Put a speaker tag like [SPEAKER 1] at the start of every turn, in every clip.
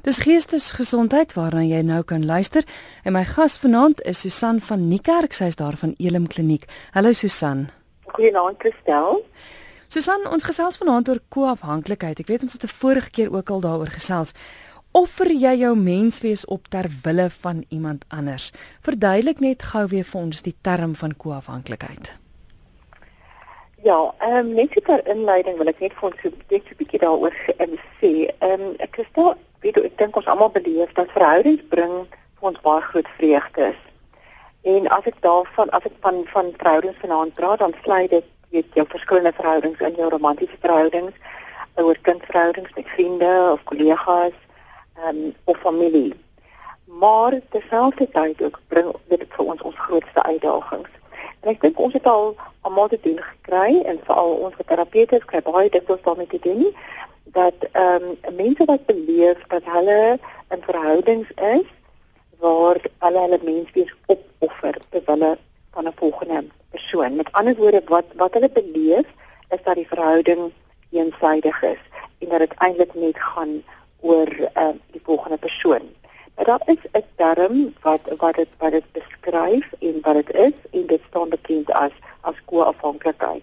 [SPEAKER 1] Dis geestesgesondheid waarna jy nou kan luister. En my gas vanaand is Susan van Niekerk, sy is daar van Elim Kliniek. Hallo Susan.
[SPEAKER 2] Goeienaand Christel.
[SPEAKER 1] Susan, ons gesels vanaand oor koafhanklikheid. Ek weet ons het 'n vorige keer ook al daaroor gesels. Offer jy jou menswees op ter wille van iemand anders? Verduidelik net gou weer vir ons die term van koafhanklikheid.
[SPEAKER 2] Ja, ehm um, net ter inleiding wil ek net vir ons 'n bietjie daaroor sê. Ehm um, ek weet ek dink ons almal beleef dat verhoudings bring vir ons baie groot vreugde. En as ek daarvan as ek van van verhoudings vanaand praat, dan sluit dit weet jou verskillende verhoudings in jou romantiese verhoudings, oor kindverhoudings met vriende of kollegas, ehm um, of familie. Maar terselfdertyd ook bring dit vir ons ons grootste uitdagings. En ek dink ons het al almal te doen gekry en veral ons terapeute kry baie dikwels daarmee te doen dat ehm um, mense wat beleef dat hulle in verhoudings is waar hulle hulle menswees opoffer ter wille van 'n volgende persoon. Met ander woorde wat wat hulle beleef is dat die verhouding eensaidig is en dat dit eintlik net gaan oor ehm uh, die volgende persoon. Maar daar is 'n term wat wat dit wat dit beskryf en wat dit is en dit staan bekend as as koafhanklikheid.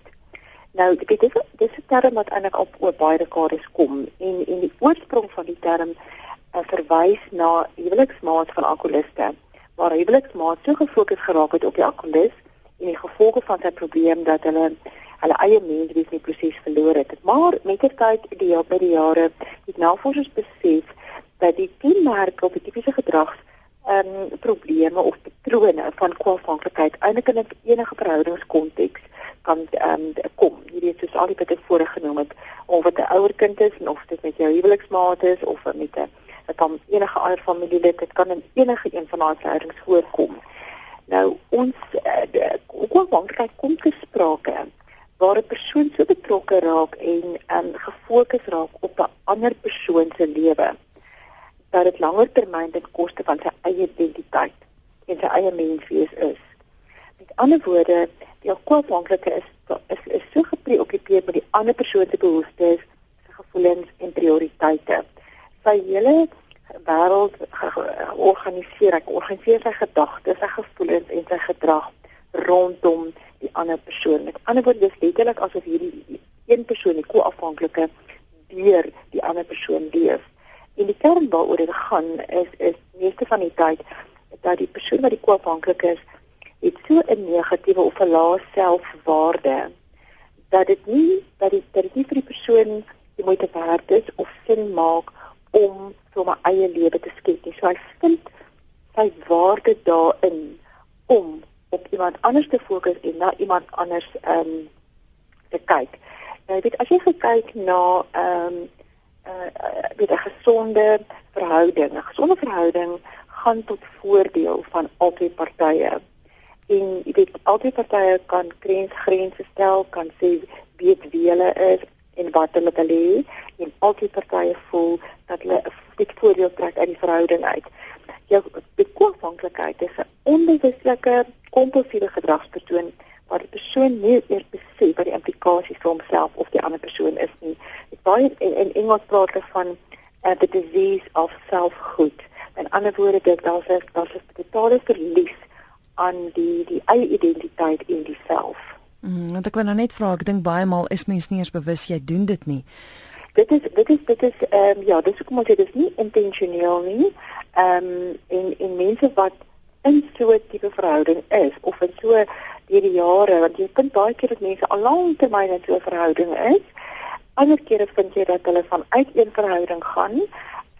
[SPEAKER 2] Nou dit is dis 'n term wat eintlik op oor baie dekades kom en en die oorsprong van die term uh, verwys na huweliksmaat van alkoholiste waar huweliksmaat so gefokus geraak het op die alkoholis en die gevolge van sy probleem dat hulle hulle eie menswees in die proses verloor het. Maar met die tyd die jaar by die jare het navorsers besef dat die kenmerke of die tipiese gedrags ehm um, probleme of patrone van kwalifikasie eintlik in enige verhoudingskonteks kan ehm um, kom. Jy weet soos al die wat ek voorheen genoem het, of dit 'n ouer kind is en of dit met jou huweliksmaat is of met 'n van enige ander familielid, dit kan in enige een van daai verhoudings voorkom. Nou ons kwalifikasie uh, kom te sprake waar 'n persoon so betrokke raak en ehm um, gefokus raak op 'n ander persoon se lewe dat dit langer termyn ten koste van sy eie identiteit en sy eie menswees is. Met ander woorde, die koopwankelike is is is so gepreokkupeer met die ander persoon se behoeftes, sy gevoelens en prioriteite. Sy hele wêreld georganiseer, ek organiseer sy gedagtes, sy gevoelens en sy gedrag rondom die ander persoon. Met ander woorde, dis letterlik asof hierdie een persoon, die koafhanklike, deur die ander persoon leef. En die kern waaroor dit gaan is is meeste van die tyd dat die persoon wat die koopafhanklik is, het so 'n negatiewe of 'n lae selfwaarde dat dit nie dat dit dat dit nie vir die persoon die moeite werd is of sin maak om so 'n eie lewe te skep nie. So hy vind sy waarde daarin om op iemand anders te fokus en na iemand anders ehm um, te kyk. Nou, weet as jy kyk na ehm um, uh weet 'n gesonde verhouding. 'n Gesonde verhouding gaan tot voordeel van albei partye. En jy weet albei partye kan grens grense stel, kan sê weet wie hulle is en wat hulle wil hê en albei partye voel dat hulle 'n voordeel trek uit die verhouding uit. Jou bekoorvanklikheid is 'n onbewuslike kompulsiewe gedragspatroon waar die persoon nie eers besef wat die implikasies vir homself of die ander persoon is nie. Dit baie in, in Engels praat hulle van uh, the disease of selfhood. In ander woorde, dit daar's 'n daar's 'n totale verlies aan die die eie identiteit in diself.
[SPEAKER 1] Mm, want ek wil nou net vra, ek dink baie maal is mens nie eens bewus jy doen dit nie.
[SPEAKER 2] Dit is dit is dit is ehm um, ja, dis hoekom ons dit is nie intentioneel nie. Ehm um, en en mense wat in so 'n tipe verhouding is of in so deur die jare want jy vind baie keer dat mense al lank termyn in so 'n verhouding is. Ander kere vind jy dat hulle van uit een verhouding gaan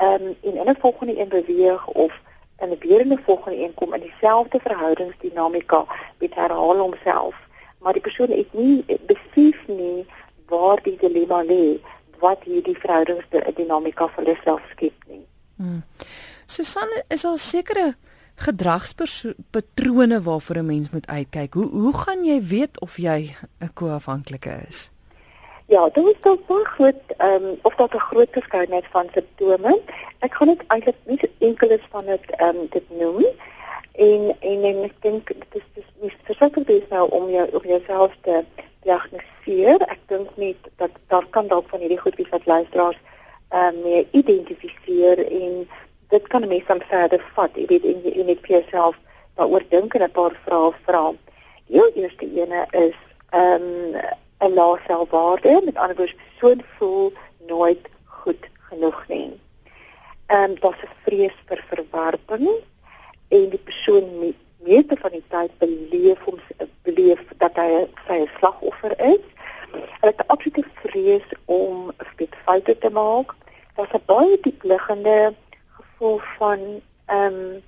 [SPEAKER 2] um, en in 'n volgende een beweeg of in 'n weer in 'n volgende een kom in dieselfde verhoudingsdinamika met herhaal homself. Maar die persoon het nie besef nie waar die dilemma lê wat hierdie verhoudingsdinamika vir hulle self skep nie.
[SPEAKER 1] Hmm. Susanne is al sekere gedragspatrone waarvoor 'n mens moet uitkyk. Hoe hoe gaan jy weet of jy 'n koafhanklike is?
[SPEAKER 2] Ja, dit is dan baie groot ehm um, of dat 'n groot verskeidenheid van simptome. Ek gaan dit eintlik nie enkeles van dit ehm um, dit noem en en en ek dink dit is dis nie verskriklik is nou om jou op jouself te diagnoseer. Ek dink nie dat daar kan dalk van hierdie goed wees wat luisteraars ehm um, mee identifiseer en dit kan 'n mens dan verder vat. Jy weet en jy net vir jouself daaroor dink en 'n paar vrae vra. Die eerste ene is ehm um, 'n lae selfwaarde. Met ander woorde, persoon voel nooit goed genoeg nie. Ehm um, daar's 'n vrees vir verwerping en die persoon met meeste van die tyd beleef hom beleef dat hy sy slagoffer is. Hulle het 'n absolute vrees om spesifiek foute te maak. Daar's 'n baie diep liggende gevoel van ehm um,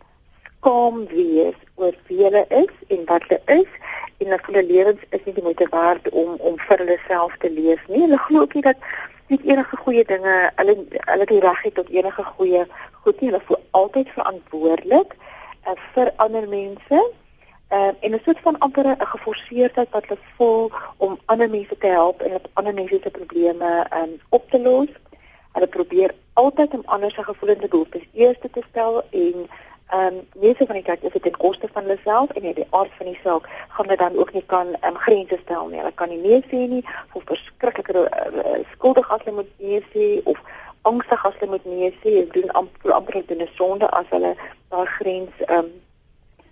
[SPEAKER 2] skaam wees oor wie hulle is en wat hulle is en dat hulle lewens is nie die moeite werd om om vir hulle self te leef nie. Hulle glo ook nie dat nie enige goeie dinge hulle hulle die reg het tot enige goeie goed nie. Hulle voel altyd verantwoordelik uh, vir ander mense. Uh, en 'n soort van amper 'n geforseerdheid wat hulle voel om ander mense te help en ander mense se probleme um, op te los. Hulle probeer altyd om ander se gevoelens en behoeftes eers te stel en ehm um, meeste van die tyd is dit ten koste van hulle self en die aard van die saak gaan hulle dan ook nie kan ehm um, grense stel nie. Hulle kan nie nee sê nie of verskriklik uh, skuldig as hulle moet nee sê of angstig as hulle moet nee sê en doen amper amper in 'n sonde as hulle daar grens ehm um,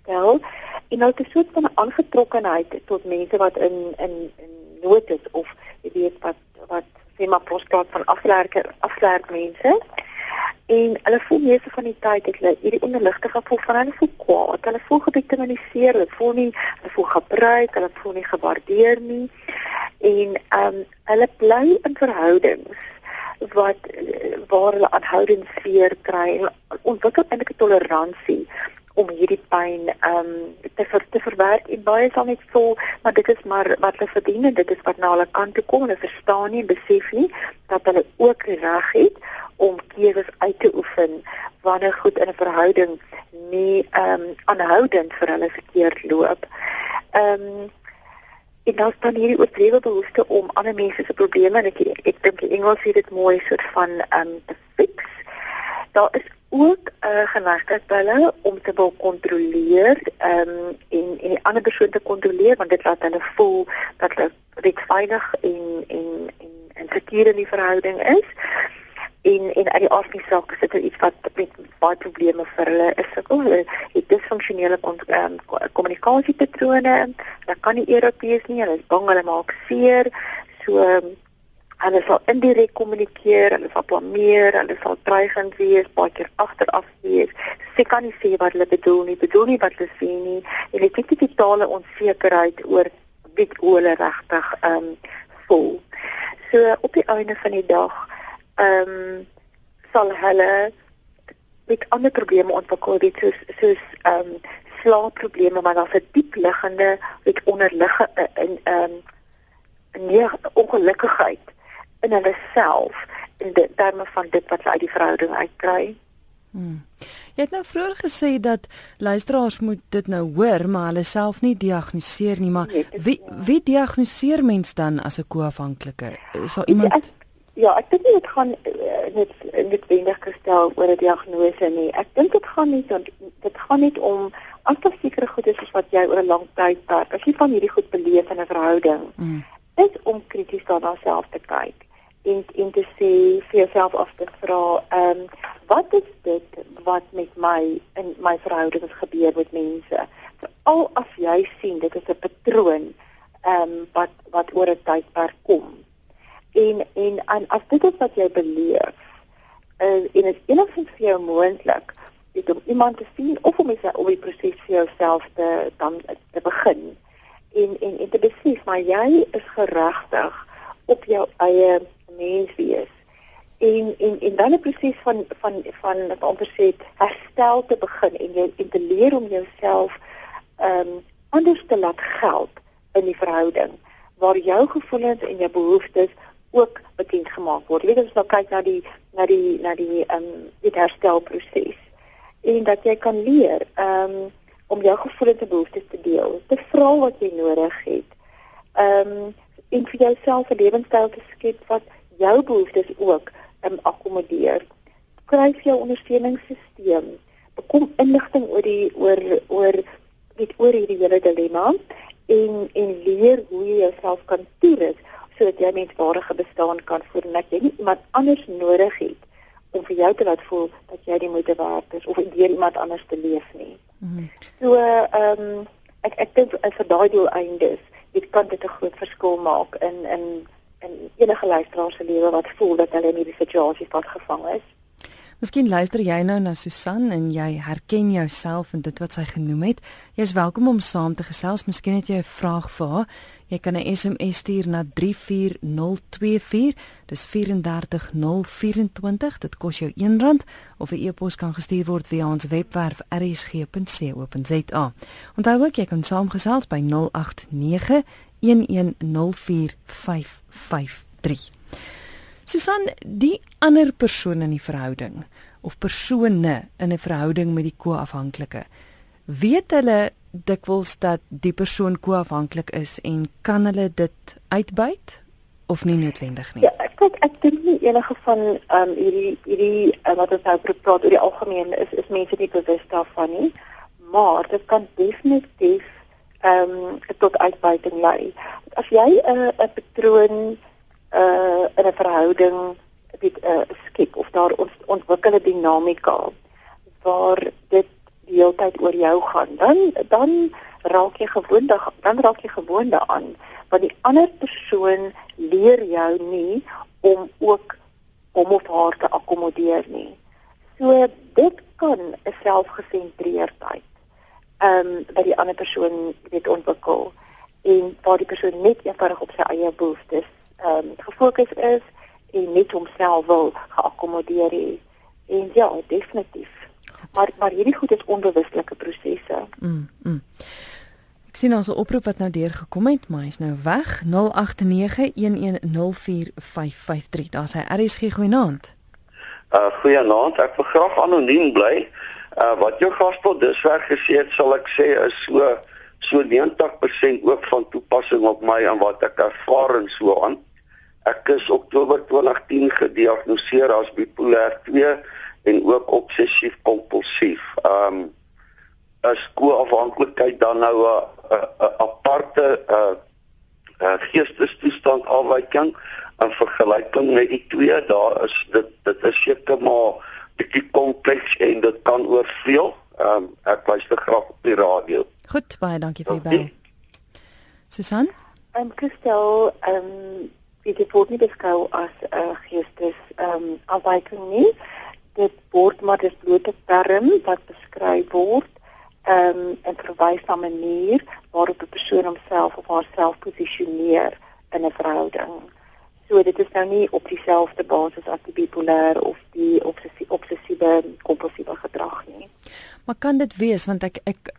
[SPEAKER 2] stel. En nou 'n soort van aangetrokkenheid tot mense wat in in in nood is of jy weet wat wat sê maar prospraat van afleerker afleerk mense en hulle voel meeste van die tyd het hulle hierdie onderligte gevoel van hulle voel kwaad, hulle voel geviktimiseer, hulle voel nie hulle voel gebruik, hulle voel nie gewaardeer nie. En ehm um, hulle bly in verhoudings wat waar hulle aanhoudend seer kry en ontwikkel eintlik 'n toleransie om hierdie pyn ehm um, te ver, te verwerk en baie sal net voel maar dit is maar wat hulle verdien en dit is wat na hulle kant toe kom hulle verstaan nie en besef nie dat hulle ook reg het om keuses uit te oefen wanneer goed in 'n verhouding nie ehm um, aanhoudend vir hulle verkeerd loop. Ehm um, en dan staan hierdie oortrewe behoefte om ander mense se probleme en ek ek dink die Engels sê dit mooi soort van ehm um, fix. Daar is ook uh, by hulle om te wil kontroleer ehm um, en en die ander persoon te kontroleer want dit laat hulle voel dat hulle regveilig en en en en seker in die verhouding is. En en uit die afspraak is dit iets wat met baie probleme vir hulle is. Sukkel hulle het disfunksionele ehm, kommunikasiepatrone. Hulle kan nie Europees nie. Hulle is bang hulle maak seer. So um, hulle sal indirek kommunikeer, hulle sal blameer, hulle sal dreigend wees, baie keer agteraf wees. Sy kan nie sê wat hulle bedoel nie, bedoel nie wat hulle sê nie. En dit is 'n totale onsekerheid oor wie hulle regtig ehm um, voel. So op die einde van die dag ehm um, sal hulle met ander probleme ontwikkel, dit soos soos ehm um, slaapprobleme, maar daar's 'n diep liggende, weet onderliggende in ehm um, nee ongelukkigheid in hulle self in die terme van dit wat hulle uit die verhouding uitkry.
[SPEAKER 1] Hmm. Jy het nou vroeër gesê dat luisteraars moet dit nou hoor, maar hulle self nie diagnoseer nie, maar nee, wie wie diagnoseer mens dan as 'n koafhanklike? Sal iemand
[SPEAKER 2] Ja, ek, ja, ek dink dit gaan uh, net net wendig gestel oor 'n diagnose nie. Ek dink dit gaan nie dan dit gaan nie om aantal sekere goedes soos wat jy oor 'n lang tyd werk. As jy van hierdie goed beleef in 'n verhouding, hmm. is om krities daarna self te kyk en en te sê vir jouself af te vra, ehm um, wat is dit wat met my in my verhoudings gebeur met mense? Veral as jy sien dit is 'n patroon ehm um, wat wat oor 'n tydperk kom. En en en as dit is wat jy beleef, uh, en is enigstens vir jou moontlik dit om iemand te sien of om iets op die proses vir jouself te dan te begin en en en te besef maar jy is geregtig op jou eie mens wees en en en dan 'n proses van van van wat amper sê herstel te begin en jy en te leer om jouself ehm um, anders te laat geld in die verhouding waar jou gevoelens en jou behoeftes ook bekend gemaak word. Jy weet ons nou kyk na die na die na die ehm um, die herstelproses en dat jy kan leer ehm um, om jou gevoelens en behoeftes te deel, te vra wat jy nodig het. Ehm um, en vir jouself 'n lewenstyl te skep wat jou behoeftes ook um, akkommodeer. Skryf jou ondersteuningssisteem. Bekom inligting oor die oor oor weet oor hierdie hele dilemma en en leer hoe jy jouself kan toerus sodat jy menswaardige bestaan kan voer en dat jy nie iemand anders nodig het om vir jou te laat voel dat jy die moeite werd is of deur iemand anders te leef nie. Mm -hmm. So ehm um, ek ek dink vir daai doel eindes, dit kan dit 'n groot verskil maak in in in enige luisteraar se lewe wat voel dat hulle in hierdie situasie vasgevang is.
[SPEAKER 1] Miskien luister jy nou na Susan en jy herken jouself in dit wat sy genoem het. Jy is welkom om saam te gesels. Miskien het jy 'n vraag vir haar. Jy kan 'n SMS stuur na 34024. Dis 34024. Dit kos jou R1 of 'n e-pos kan gestuur word via ons webwerf rsg.co.za. Onthou ook jy kan saamgesels by 089 1104553. Susan, die ander persoon in die verhouding of persone in 'n verhouding met die ko-afhanklike, weet hulle dikwels dat die persoon ko-afhanklik is en kan hulle dit uitbuit of nie noodwendig nie?
[SPEAKER 2] Ja, kyk, ek dink nie enige van ehm um, hierdie hierdie uh, wat ons nou praat oor die algemeen is is mense nie bewus daarvan nie, maar dit kan definitief ehm um, tot uitbuiting lei. As jy 'n uh, 'n patroon uh in 'n verhouding weet uh skep of daar ons ontwikkel 'n dinamika waar dit die hele tyd oor jou gaan dan dan raak jy gewoonte dan raak jy gewoonte aan want die ander persoon leer jou nie om ook om of haar te akkommodeer nie so dit kan 'n selfgesentreerdheid ehm um, by die ander persoon weet ontwikkel en waar die persoon net eenvoudig op sy eie behoeftes ehm um, gefokus is en net homself wil geakkommodeer het. En ja, definitief. Maar maar hierdie goed is onbewuslike prosesse. Mm. mm.
[SPEAKER 1] Ek sien ons oproep wat nou deur gekom het, maar hy's nou weg. 0891104553. Daar's hy. RSG goeienaand.
[SPEAKER 3] Uh goeienaand. Ek wil graag anoniem bly. Uh wat jou gas tot dusver gesê het, sal ek sê is so so 90% ook van toepassing op my en wat ek ervaar en so aan. Ek is Oktober 2010 gediagnoseer as bipolêr 2 en ook obsessief kompulsief. Um is koafhanklikheid dan nou 'n aparte 'n 'n geestestoestand afwyking in vergelyking met die twee. Daar is dit dit is seker maar bietjie kompleks en dit kan oorveel. Um ek luister graag op die radio.
[SPEAKER 1] Goed, baie dankie vir die bel. Susan?
[SPEAKER 2] Ehm um, Christel, ehm um, dit word nie beskou as 'n uh, geestes ehm um, afwyking nie. Dit word maar dis blote term wat beskryf word ehm um, en verwys na 'n manier waarop 'n persoon homself of haarself posisioneer in 'n verhouding. So dit is nou nie op dieselfde basis as die bipolêr of die obsessiewe kompulsiewe gedrag nie.
[SPEAKER 1] Maar kan dit wees want ek ek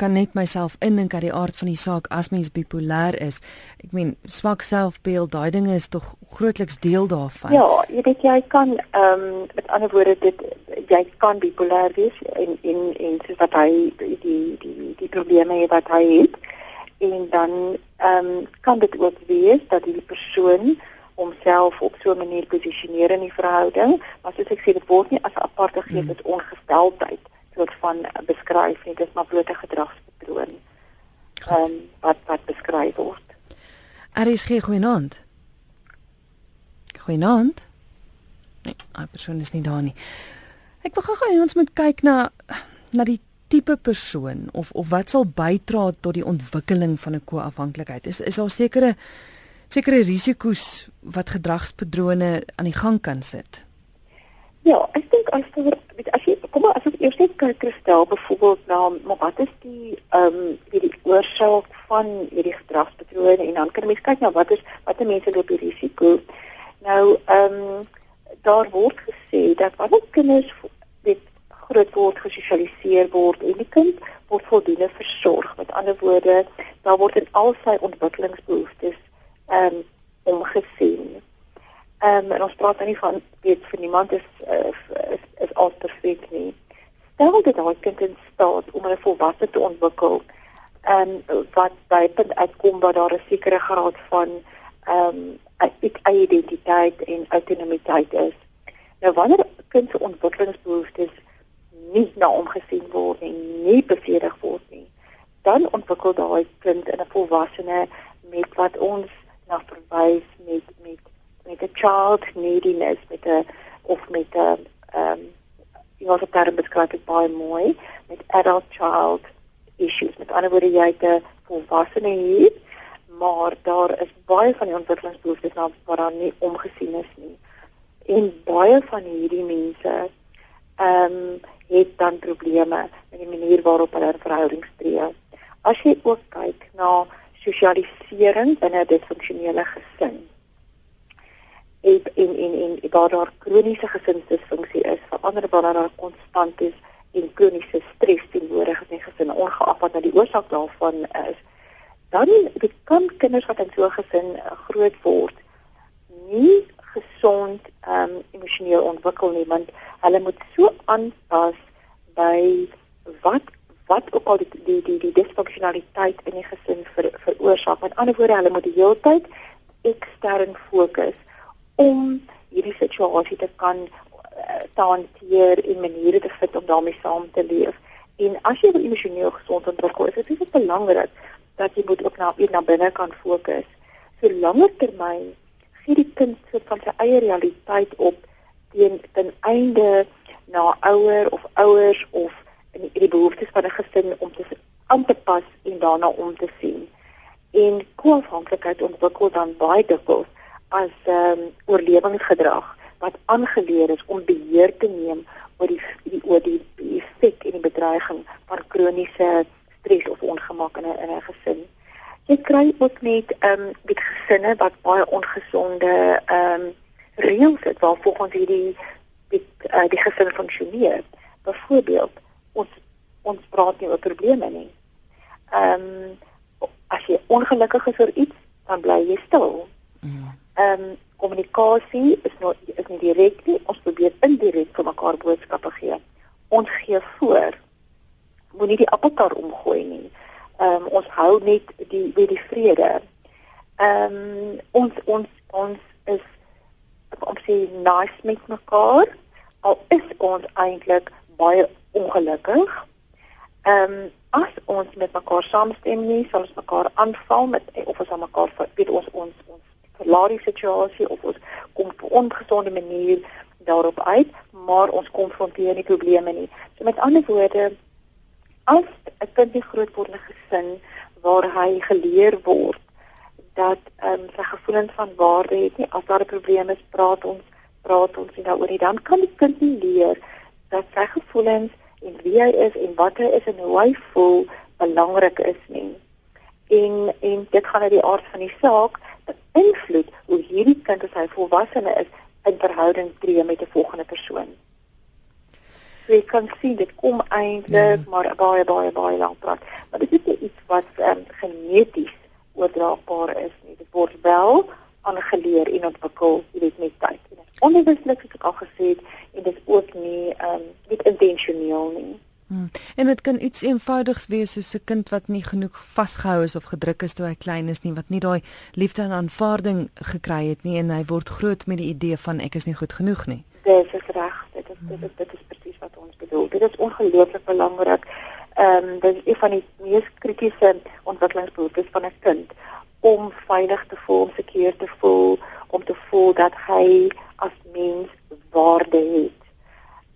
[SPEAKER 1] kan net myself indink aan die aard van die saak as mens bipolêr is. Ek meen swak selfbeeld, daai dinge is tog grootliks deel daarvan.
[SPEAKER 2] Ja, jy weet jy kan ehm um, met ander woorde dit jy kan bipolêr wees en en en soos wat hy die die die, die probleme het wat hy het en dan ehm um, kan dit ook wees dat die persoon homself op so 'n manier posisioneer in die verhouding, maar soos ek sê dit word nie as 'n aparte gees hmm. ongesteldheid soort van beskryf nie, dis maar blote gedragspatroon. Ehm um, wat wat beskryf word.
[SPEAKER 1] RSG goeienaand. Goeienaand. Nee, hy persoon is nie daar nie. Ek wil gou-gou ons moet kyk na na die tipe persoon of of wat sal bydra tot die ontwikkeling van 'n koafhanklikheid. Is is daar sekere sekere risiko's wat gedragspatrone aan die gang kan sit?
[SPEAKER 2] Ja, ek dink as jy as jy kom maar as jy eers net kyk kristel byvoorbeeld na maar wat is die ehm um, die, die oorsaak van hierdie gedragspatrone en dan kan mens kyk na wat is wat mense loop die risiko. Nou ehm um, daar word gesê dat wanneer kinders dit groot word gesosialiseer word en die kind word voldoende versorg. Met ander woorde, daar word in al sy ontwikkelingsbehoeftes ehm um, omgesien. Ehm um, en ons praat nie van weet vir niemand is uh, is is al perfek nie. Stel dit daai kind in staat om 'n volwasse te ontwikkel en um, wat by punt uitkom waar daar 'n sekere graad van ehm um, identiteit en autonomiteit is. Nou wanneer kind se ontwikkelingsbehoeftes nie na omgesien word en nie bevredig word nie, dan ontwikkel daai kind in 'n volwassene met wat ons na verwys met met met 'n child neediness met 'n of met 'n ehm um, Engelse term beskryf dit baie mooi met adult child issues. Met ander woorde jy het 'n volwassene hier, maar daar is baie van die ontwikkelingsbehoeftes nou wat daar nie omgesien is nie. En baie van hierdie mense ehm um, het dan probleme met die manier waarop hulle verhoudings tree. As jy ook kyk na sosialisering binne 'n disfunksionele gesin, en en en en waar daar kroniese gesinsdisfunksie is, verander waar daar konstant is en kroniese stres teenwoordig in die gesin ongeag wat nou die oorsaak daarvan is. Dan kan kinders wat in so 'n gesin uh, groot word nie gesond um, emosioneel ontwikkel nie want hulle moet so aanpas by wat wat ook al die die die, die disfunksionaliteit in die gesin ver, veroorsaak. Met ander woorde, hulle moet die hele tyd ekstern fokus om hierdie situasie te kan uh, te hanteer en maniere te vind om daarmee saam te leef. En as jy emosioneel gesond ontwikkel, is dit baie belangrik dat jy moet ook na iets na binne kan fokus. So langer termyn gee die kind so van sy eie realiteit op teen ten einde na ouer of ouers of die, die behoeftes van 'n gesin om te aan te pas en daarna om te sien. En koafhanklikheid ontwikkel dan baie dikwels as ehm um, oorlewingsgedrag wat aangeleer is om beheer te neem oor die, die oor die effek en die bedreiging van kroniese stres of ongemak in 'n in 'n gesin. Jy kry ook net ehm um, met gesinne wat baie ongesonde ehm um, reëls het waar volgens hierdie die uh, die gesin funksioneer. Byvoorbeeld ons ons praat nie oor probleme nie. Ehm um, as jy ongelukkig is oor iets, dan bly jy stil. Mm ehm um, kommunikasie is nou is nie direk nie. Ons probeer indirek vir mekaar boodskappe gee. Ons gee voor. Moenie die appelkar omgooi nie. Ehm um, ons hou net die wie die vrede. Ehm um, ons ons ons is ons sê nice met mekaar al is ons eintlik baie ongelukkig. Ehm um, as ons met mekaar saamstem nie, sal ons mekaar aanval met of ons aan mekaar weet ons ons ons verlaat die situasie of ons kom op 'n ongesonde manier daarop uit, maar ons konfronteer nie probleme nie. So met ander woorde, as 'n kind nie groot word in 'n gesin waar hy geleer word dat ehm um, sy gevoelens van waarde het nie as daar 'n probleem is, praat ons praat ons nie daaroor nie, dan kan die kind nie leer dat sy gevoelens en wie hy is en wat hy is en hoe hy voel belangrik is nie. En en dit gaan uit die aard van die saak beïnvloed hoe hierdie kind as hy volwassene is in verhouding tree met 'n volgende persoon. So jy kan sien dit kom eintlik ja. maar baie baie baie lank praat. Maar dit is iets wat um, geneties oordraagbaar is nie. Dit word wel aangeleer en ontwikkel, jy weet met tyd. Onbewuslik het ek al gesê en dit is ook nie ehm um, nie intentioneel nie.
[SPEAKER 1] Hmm. En dit kan iets eenvoudigs wees soos 'n kind wat nie genoeg vasgehou is of gedruk is toe hy klein is nie, wat nie daai liefde en aanvaarding gekry het nie en hy word groot met die idee van ek is nie goed genoeg nie.
[SPEAKER 2] Dis is reg. Dit is dit is dit is presies wat ons bedoel. Dit is ongelooflik belangrik. Ehm um, dit is een van die mees kritiese ontwikkelingsbehoeftes van 'n kind om veilig te voel, om seker te voel, om te voel dat hy as mens waarde het.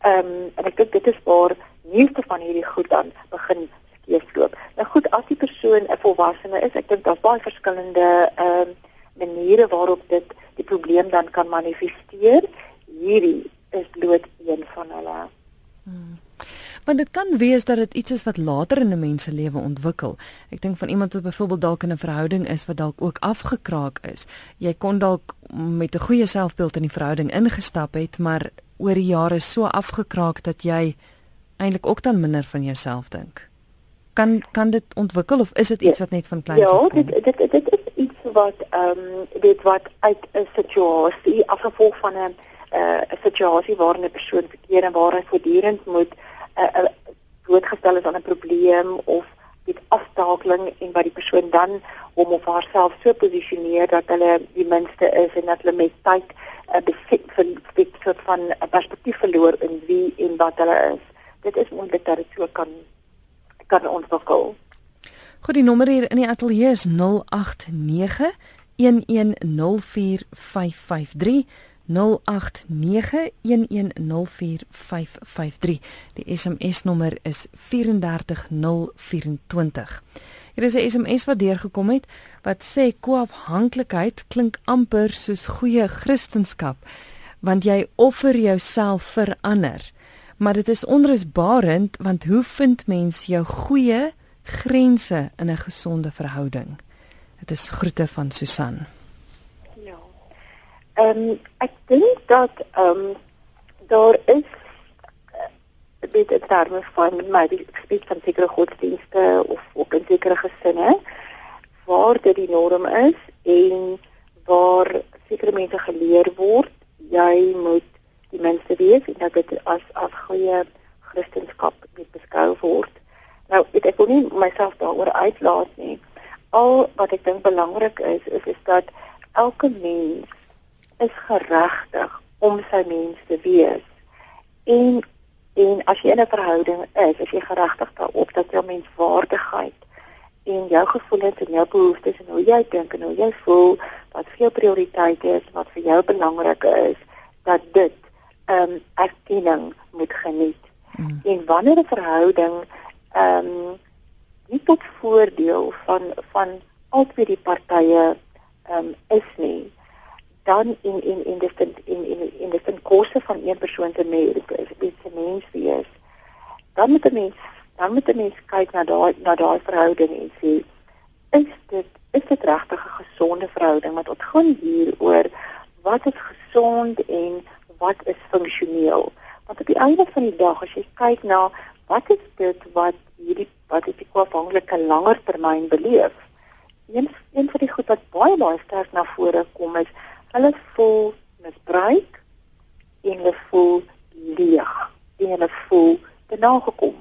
[SPEAKER 2] Ehm um, en ek dink dit is waar meeste van hierdie goed dan begin skeefloop. Nou goed, as die persoon 'n volwassene is, ek dink daar's baie verskillende ehm uh, maniere waarop dit die probleem dan kan manifesteer. Hierdie is bloot een van hulle.
[SPEAKER 1] Hmm. Want dit kan wees dat dit iets is wat later in 'n mens se lewe ontwikkel. Ek dink van iemand wat byvoorbeeld dalk in 'n verhouding is wat dalk ook afgekraak is. Jy kon dalk met 'n goeie selfbeeld in die verhouding ingestap het, maar oor die jare so afgekraak dat jy eintlik ook dan minder van jouself dink. Kan kan dit ontwikkel of is dit iets wat net van kleins
[SPEAKER 2] af kom? Ja, dit dit dit is iets wat ehm um, dit wat uit 'n situasie afgevolg van 'n 'n uh, situasie waarin 'n persoon verkeer en waar hy voortdurend moet uh, uh, blootgestel is aan 'n probleem of dit aftakeling en wat die persoon dan hom of haarself so posisioneer dat hulle die minste is en dat hulle met tyd 'n uh, besef van van 'n perspektief verloor in wie en wat hulle is dit is moontlik dat dit so kan kan ontwikkel.
[SPEAKER 1] Goed, die nommer hier in die ateljee is 089 1104553 089110453 Die SMS nommer is 34024. Hier is 'n SMS wat deurgekom het wat sê koafhanklikheid klink amper soos goeie kristendom want jy offer jouself vir ander. Maar dit is onrusbarend want hoe vind mens jou goeie grense in 'n gesonde verhouding? Dit is groete van Susan.
[SPEAKER 2] Ehm um, ek dink dat ehm um, daar is dit in terme van my spesifiek van sekere godsdienste of ook in sekere gesinne waar dit die norm is en waar sekere mense geleer word jy moet die mense wees en dat dit as as goeie kristendom moet beskou word. Nou ek ek wil nie myself daaroor uitlaat nie. Al wat ek dink belangrik is is is dat elke mens is geregtig om sy mens te wees. En En as jy in 'n verhouding is, is jy geregtig daarop dat jou menswaardigheid en jou gevoelens en jou behoeftes en hoe jy dink en hoe jy voel, wat vir jou prioriteit is, wat vir jou belangrik is, dat dit ehm um, erkenning moet geniet. Mm. En wanneer 'n verhouding ehm um, nie tot voordeel van van albei die partye ehm um, is nie, dan in in in dis in in in in dis 'n koste van een persoon te dit se mens wees. Dan moet 'n mens dan moet 'n mens kyk na daai na daai verhouding en sê is dit is dit regtig 'n gesonde verhouding wat ons gaan hier oor wat is gesond en wat is funksioneel? Want op die einde van die dag as jy kyk na wat is dit wat hierdie wat is die kwaafanglike langer termyn beleef een een van die goed wat baie baie sterk na vore kom is hulle voel misbruik en hulle voel leeg en hulle voel te nagekom.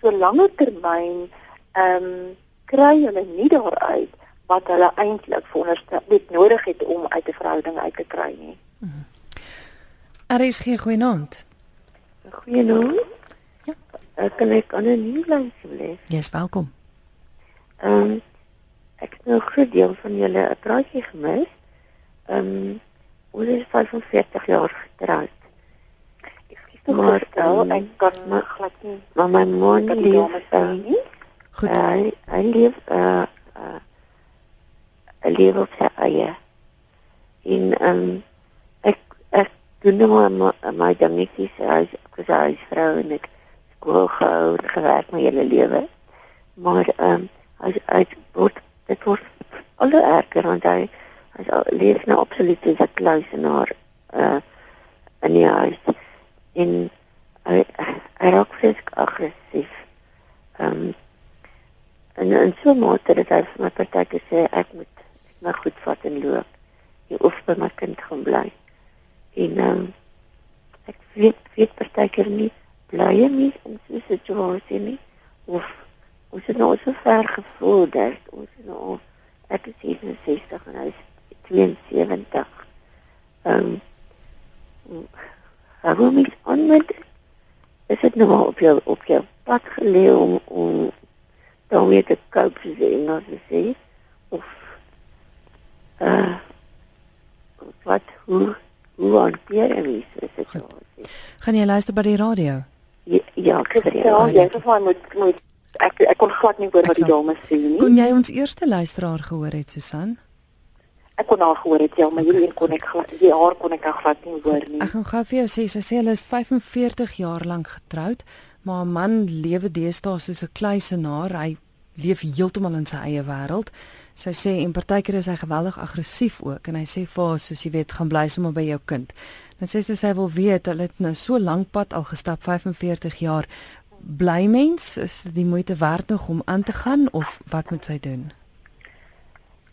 [SPEAKER 2] So langer termyn ehm um, kry hulle nie daaruit wat hulle eintlik veronderstel het nodig het om uit 'n verhouding uit te kry nie.
[SPEAKER 1] Mhm. Er is geen goeie naam.
[SPEAKER 4] Goeie naam? Ja. Ek kan ek anoniem bly asseblief.
[SPEAKER 1] Jy's welkom.
[SPEAKER 4] Ehm um, ek het nou groot deel van julle 'n praatjie gemis. Ehm um, ons is 45 jaar getroud.
[SPEAKER 2] Ek maar stel um, ek kan my glad nie.
[SPEAKER 4] Maar my man leef nie. Goed. Hy hy leef uh uh hy leef op sy eie. En ehm um, ek ek doen nou maar my dingetjies as as hy vrou en ek skool gehou en gewerk my hele lewe. Maar ehm um, hy hy word dit word al erger want hy is leef nou absoluut soos 'n kluisenaar uh in die huis en hy, hy raak fisiek aggressief. Ehm um, en in so 'n mate dat hy vir my partykeer sê ek moet my goed vat en loop. Jy hoef by my kind gaan bly. En ehm um, ek weet weet partykeer nie bly jy nie in so 'n situasie nie of ons het nou so ver gevoel dat ons nou ek is 67 en hy's 1972. Ehm um, hou my aan met is dit nou maar op jou op jou pad geleë om om daarmee te cope soos die Engelse sê of uh wat hoe hoe hanteer jy die situasie?
[SPEAKER 1] Gaan jy luister by die radio?
[SPEAKER 4] Ja, ja ek
[SPEAKER 2] sê ja, jy sê vir my moet moet ek ek kon glad nie hoor wat die dames sê nie.
[SPEAKER 1] Kon jy ons eerste luisteraar gehoor het Susan?
[SPEAKER 2] Ek kon haar gehoor het ja, maar hierdie een kon ek die haar kon ek glad nie hoor nie.
[SPEAKER 1] Ek gaan gou vir jou sê sy sê hulle is 45 jaar lank getroud, maar 'n man lewe deesdae soos 'n kluisenaar. Hy leef heeltemal in sy eie wêreld. Sy sê en partykeer is hy geweldig aggressief ook en hy sê vir haar soos jy weet, gaan bly sommer by jou kind. Dan sê sy sy wil weet, hulle het nou so lank pad al gestap, 45 jaar. Bly mens, is dit die moeite werd nog om aan te gaan of wat moet sy doen?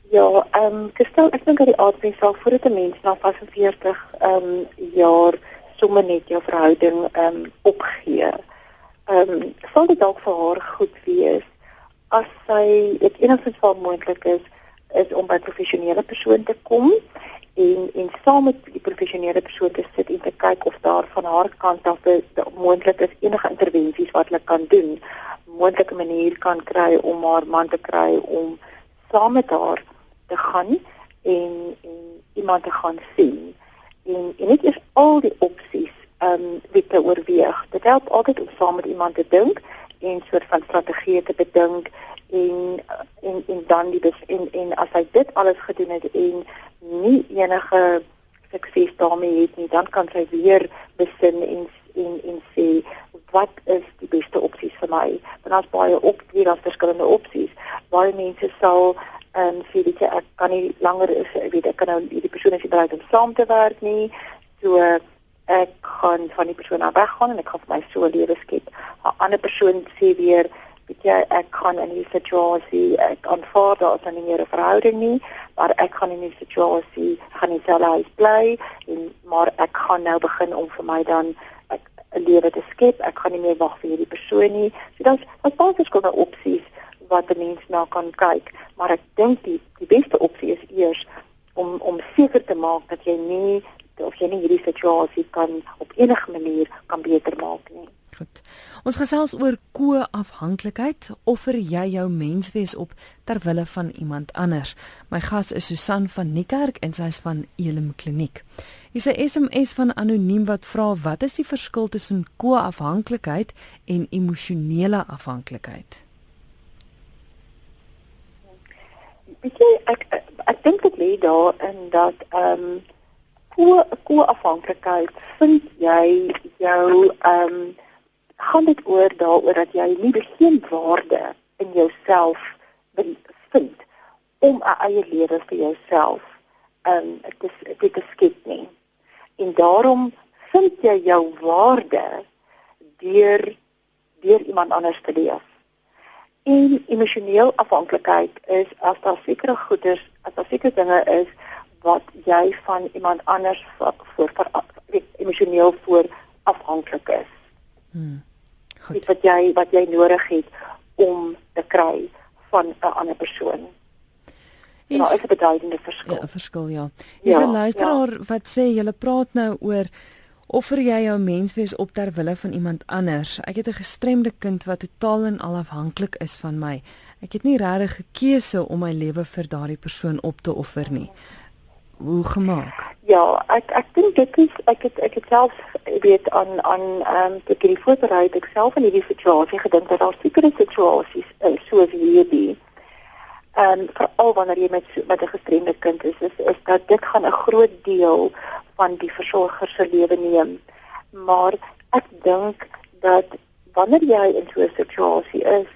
[SPEAKER 2] Ja, ehm um, gestel ek dink dat die aardmens sal voordat 'n mens na 45 ehm um, jaar sommer net jou verhouding ehm um, opgee. Ehm um, sal dit dalk vir haar goed wees as sy dit enigstens wel moontlik is is om by 'n professionele persoon te kom en en saam met die professionele persoon te sit en te kyk of daar van haar kant af moontlik is enige intervensies wat hulle kan doen, moontlike manier kan kry om haar man te kry om saam met haar te gaan en en iemand te gaan sien en en net eers al die opsies ehm um, weet te oorweeg. Dit help altyd om saam met iemand te dink en soort van strategieë te bedink en en en dan die en en as hy dit alles gedoen het en nie enige sukses daarmee het nie, dan kan hy weer besin en en en sê wat is die beste opsies vir my? Want daar's baie op daar's verskillende opsies. Baie mense sal ehm um, sê dit ek kan nie langer is ek weet ek kan nou die persoon is nie bereid om saam te werk nie. So ek gaan van die persoon af weggaan en ek gaan vir my so lewe skep. 'n Ander persoon sê weer weet jy ek kan in hierdie situasie ek aanvaar daar is nou nie meer 'n verhouding nie maar ek gaan in hierdie situasie gaan nie self huis bly en maar ek gaan nou begin om vir my dan 'n lewe te skep ek gaan nie meer wag vir hierdie persoon nie so dan wat baie verskillende opsies wat 'n mens nou kan kyk maar ek dink die die beste opsie is eers om om seker te maak dat jy nie of jy nie hierdie situasie kan op enige manier kan beter maak nie
[SPEAKER 1] Goed. Ons gesels oor ko-afhanklikheid. Offer jy jou menswees op ter wille van iemand anders? My gas is Susan van Niekerk en sy is van Elim Kliniek. Hier is 'n SMS van anoniem wat vra wat is die verskil tussen ko-afhanklikheid en emosionele afhanklikheid?
[SPEAKER 2] Ek ek, ek dink dit lê daar in dat ehm um, ko-afhanklikheid vind jy jou ehm um, gaan dit oor daaroor dat jy nie geen waarde in jouself vind om 'n eie lewe vir jouself um te te te skep nie. En daarom vind jy jou waarde deur deur iemand anders te leef. En emosioneel afhanklikheid is as daar sekere goeders, as daar sekere dinge is wat jy van iemand anders voor, voor emosioneel voor afhanklik is. Hmm. Goed. wat jy wat jy nodig het om te kry van 'n ander persoon. Is, nou, is 'n beduidende verskil.
[SPEAKER 1] Ja, 'n verskil ja. Dis ja, 'n luisteraar ja. wat sê jy praat nou oor offer jy jou menswees op ter wille van iemand anders. Ek het 'n gestremde kind wat totaal en al afhanklik is van my. Ek het nie regtig gekeuse om my lewe vir daardie persoon op te offer nie hoe gemaak?
[SPEAKER 2] Ja, ek ek dink dit is ek het ek het self weet aan aan ehm um, ek het die voorberei ek self in hierdie situasie gedink dat daar sekere situasies is soos hierdie. Ehm um, veral wanneer jy met met 'n gestremde kind is, is is dat dit gaan 'n groot deel van die versorger se lewe neem. Maar ek dink dat wanneer jy in so 'n situasie is,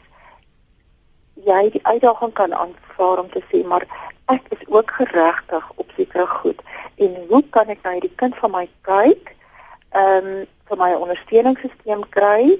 [SPEAKER 2] jy die uitdaging kan aanvaar om te sê maar ek is ook geregtig op sekere goed en hoe kan ek nou hierdie kind van my kyk ehm um, vir my ondersteuningssisteem kry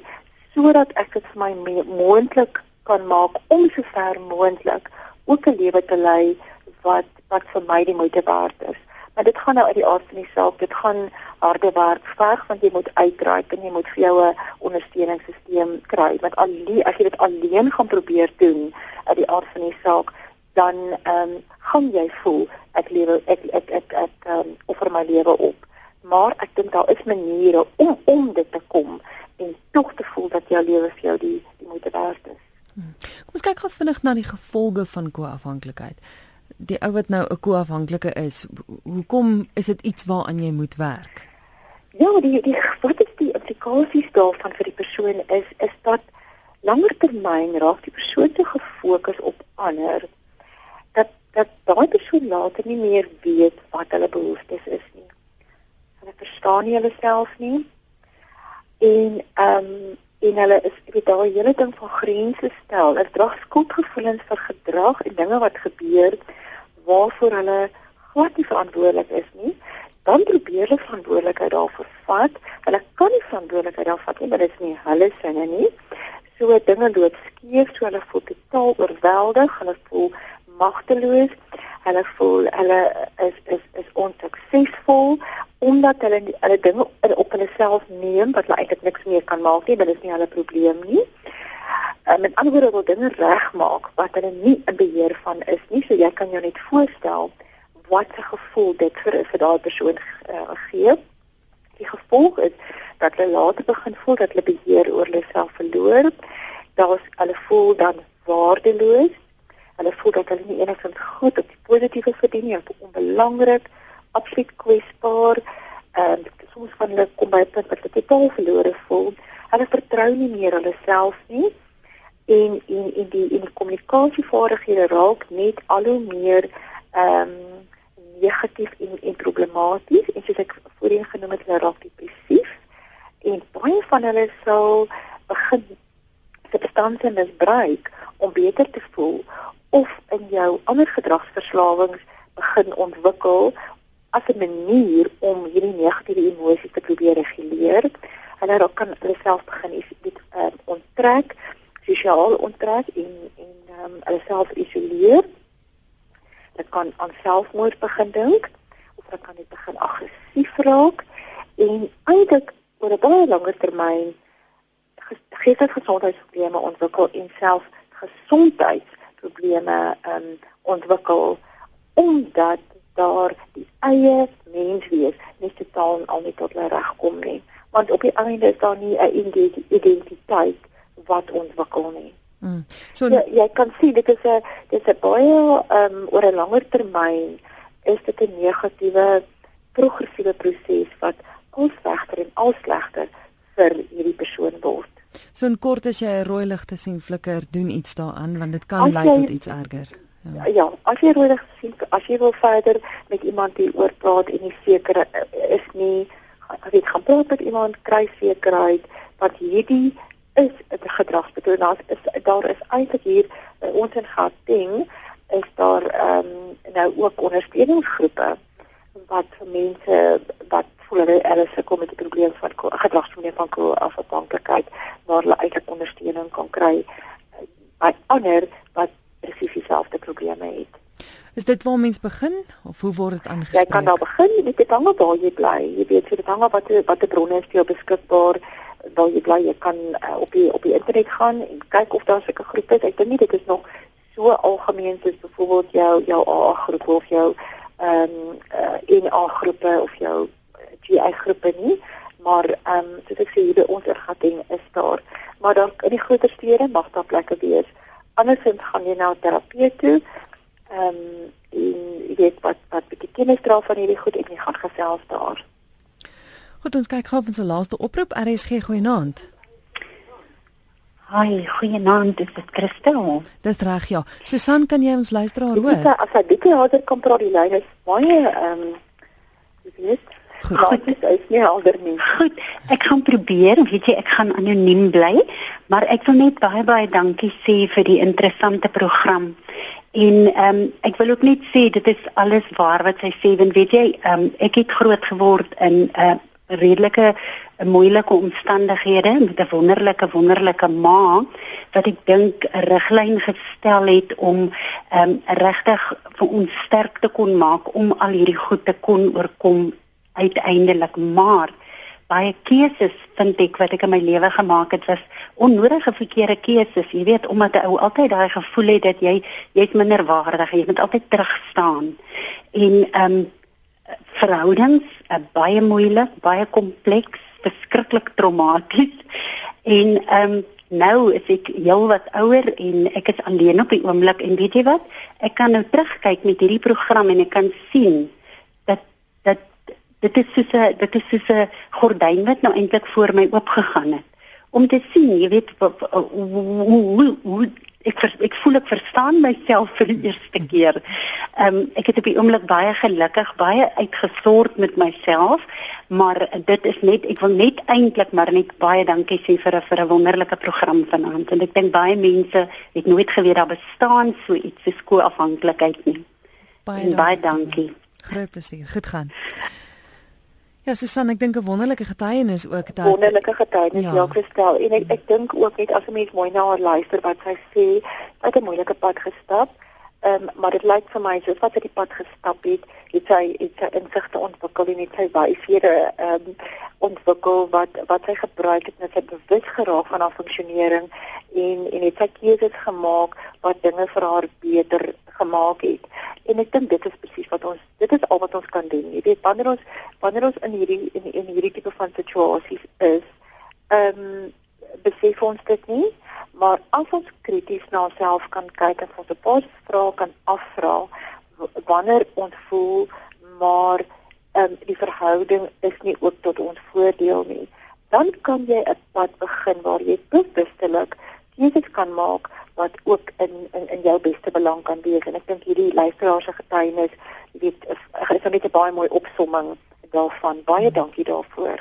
[SPEAKER 2] sodat ek dit vir my moontlik kan maak om so ver moontlik ook 'n lewe te lei wat wat vir my die moeite werd is. Maar dit gaan nou uit die aard van die saak, dit gaan harde werk verg want jy moet uitreik en jy moet vir jou 'n ondersteuningssisteem kry. Want al as jy dit alleen gaan probeer doen uit die aard van die saak, dan ehm um, gaan jy voel ek lewe ek ek ek ek ehm um, offer my lewe op. Maar ek dink daar is maniere om om dit te kom en tog te voel dat jou lewe vir jou die die moeite werd is.
[SPEAKER 1] Hmm. Kom ons kyk gou vinnig na die gevolge van ko-afhanklikheid. Die ou wat nou 'n ko-afhanklike is, hoekom is dit iets waaraan jy moet werk?
[SPEAKER 2] Ja, die die wat is die implikasies daarvan vir die persoon is is dat langer termyn raak die persoon te gefokus op ander dat daai persoon later nie meer weet wat hulle behoeftes is nie. Hulle verstaan nie hulle self nie. En ehm um, en hulle is weet daai hele ding van grense stel. Hulle dra skuldgevoelens vir gedrag en dinge wat gebeur waarvoor hulle glad nie verantwoordelik is nie. Dan probeer hulle verantwoordelikheid daarvoor vat. Hulle kan nie verantwoordelikheid daarvoor vat nie, want dit is nie hulle sinne nie. So dinge loop skeef, so hulle voel totaal oorweldig, hulle voel magteloos. Hulle voel hulle is is is onsuksesvol omdat hulle hulle dinge op hulle self neem wat hulle eintlik niks meer kan maak nie, dit is nie hulle probleem nie. Uh, met ander woorde wil dinge regmaak wat hulle nie in beheer van is nie. So jy kan jou net voorstel wat 'n gevoel dit vir vir daardie persoon uh, gee. Die gevolg is dat hulle later begin voel dat hulle beheer oor hulle self verloor. Daar's hulle voel dan waardeloos Hulle voel dat hulle nie enigstens goed of positiewe verdien nie, of onbelangrik, absoluut kwesbaar. ehm um, soms van hulle kom by 'n punt wat hulle totaal verlore voel. Hulle vertrou nie meer hulle self nie en en en die en die kommunikasievaardighede raak net al hoe meer ehm um, negatief en en problematies en soos ek voorheen genoem het, hulle raak depressief en baie van hulle sal begin substansie misbruik om beter te voel of in jou ander gedragsverslawings begin ontwikkel as 'n manier om hierdie negatiewe emosies te probeer reguleer. Hulle raak kan hulle self begin dit um, onttrek, sosiaal onttrek en en um, hulle self isoleer. Dit kan aan selfmoord begin dink of dit kan net begin aggressief raak en eintlik oor 'n baie langer termyn geestelike gesondheidsprobleme ontwikkel en self gesondheidsprobleme um, ontwikkel omdat daar die eie mens wees net totaal al nie tot reg kom nie want op die einde is daar nie 'n identiteit wat ontwikkel nie. Mm. So ja, jy kan sien dit is 'n dit is 'n baie ehm um, oor 'n langer termyn is dit 'n negatiewe progressiewe proses wat al slegter en al slegter vir hierdie persoon word.
[SPEAKER 1] So in kort as jy 'n rooi ligte sien flikker, doen iets daaraan want dit kan lei tot iets erger.
[SPEAKER 2] Ja. ja, as jy rooi ligte sien, as jy wil verder met iemand hier oor praat en nie seker is nie, as jy gaan praat met iemand, kry sekerheid dat hierdie is 'n gedragspatroon. Is daar is eintlik hier by ons in Gauteng is daar ehm um, nou ook ondersteuningsgroepe wat vir mense wat voel hulle hulle sukkel met die probleem van gedragsprobleem van afhanklikheid waar hulle eintlik ondersteuning kan kry eh, by ander wat presies dieselfde probleme het.
[SPEAKER 1] Is dit waar mens begin of hoe word dit aangespreek?
[SPEAKER 2] Jy kan daar begin, jy weet dan waar jy bly. Jy weet vir dan wat wat die bronne is vir jou beskikbaar waar jy bly. Jy kan uh, op die op die internet gaan en kyk of daar sulke groepe is. Ek dink nie dit is nog so algemeen soos byvoorbeeld jou jou AA groep of jou ehm um, uh, in AA groepe of jou GI groepe nie, maar ehm um, soos ek sê hier by ons ergatting is daar, maar dan in die groter stede mag daar plekke wees. Andersins gaan jy na 'n terapeut toe. Ehm um, en jy weet wat wat bietjie kennis dra van hierdie goed en jy gaan gesels daar.
[SPEAKER 1] Goed, ons kyk gou van so laaste oproep RSG goeienaand.
[SPEAKER 5] Hi, goeienaand, dit is Christel.
[SPEAKER 1] Dis reg ja. Susan, kan jy ons luisteraar hoor?
[SPEAKER 2] As ek bietjie harder kan praat, die lyn is baie ehm um, jy weet Goed, dit is nie helder nie.
[SPEAKER 5] Goed, ek gaan probeer, weet jy, ek gaan anoniem bly, maar ek wil net baie baie dankie sê vir die interessante program. En ehm um, ek wil ook net sê dit is alles waar wat sy sê, want weet jy, ehm um, ek het groot geword in 'n uh, redelike moeilike omstandighede met 'n wonderlike wonderlike ma wat ek dink 'n riglyn gestel het om ehm um, regtig vir ons sterk te kon maak om al hierdie goed te kon oorkom uiteindelik maar baie keuses vind ek wat ek in my lewe gemaak het was onnodige verkeerde keuses. Jy weet omdat 'n ou altyd daai gevoel het dat jy jy's minder waardig jy moet altyd terug staan. En ehm um, verhoudings uh, baie moeilik baie kompleks beskiklik traumaties. En ehm um, nou is ek heel wat ouer en ek is alleen op die oomblik. En weet jy wat? Ek kan nou terugkyk met hierdie program en ek kan sien dit is soos 'n dit is soos 'n gordyn wat nou eintlik voor my oopgegaan het om te sien jy weet hoe hoe ek ek voel ek verstaan myself vir die eerste keer. Ehm um, ek het op die oomblik baie gelukkig, baie uitgesort met myself, maar dit is net ek wil net eintlik maar net baie dankie sê vir 'n vir 'n wonderlike program vanaand en ek dink baie mense het nooit geweet daar bestaan so iets so skoolafhanklikheid nie. Baie dankie. baie dankie.
[SPEAKER 1] Groot plesier. Goed gaan. Ja, Susan, ek dink 'n wonderlike getuienis ook
[SPEAKER 2] dat wonderlike getuienis ja, ja Christel en ek ek dink ook net as 'n mens mooi na haar luister wat sy sê, het 'n moeilike pad gestap. Ehm um, maar dit lyk vir my soos wat sy die pad gestap het, het sy het sy insigte ontwikkel en het sy wyshede ehm um, ontwikkel wat wat sy gebruik het net sy bewus geraak van haar funksionering en en het sy keuses gemaak wat dinge vir haar beter gemaak het. En ek dink dit is presies wat ons dit is al wat ons kan doen. Jy weet wanneer ons wanneer ons in hierdie in, in hierdie tipe van situasies is, ehm um, besef ons dit nie, maar as ons krities na onsself kan kyk en ons 'n paar vrae kan afvra wanneer ons voel maar um, die verhouding is nie ook tot ons voordeel nie, dan kan jy 'n pad begin waar jy bewustelik keuses kan maak wat ook in in in jou beste belang kan wees en ek dink hierdie luisteraar se getuienis weet is, is net 'n baie mooi opsomming daarvan. Baie dankie daarvoor.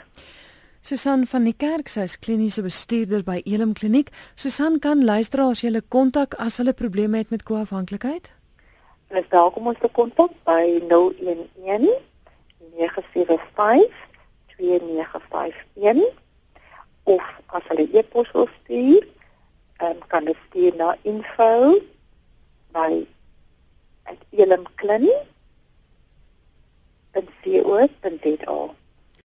[SPEAKER 1] Susan van die Kerk, sy is kliniese bestuurder by Elim Kliniek. Susan kan luisteraars julle kontak as hulle probleme het met koafhanklikheid?
[SPEAKER 2] Hulle is welkom om ons te kontak by 011 975 2951 of as hulle e-pos wil stuur, um, kan hulle stuur na info by @elimkliniek.co.za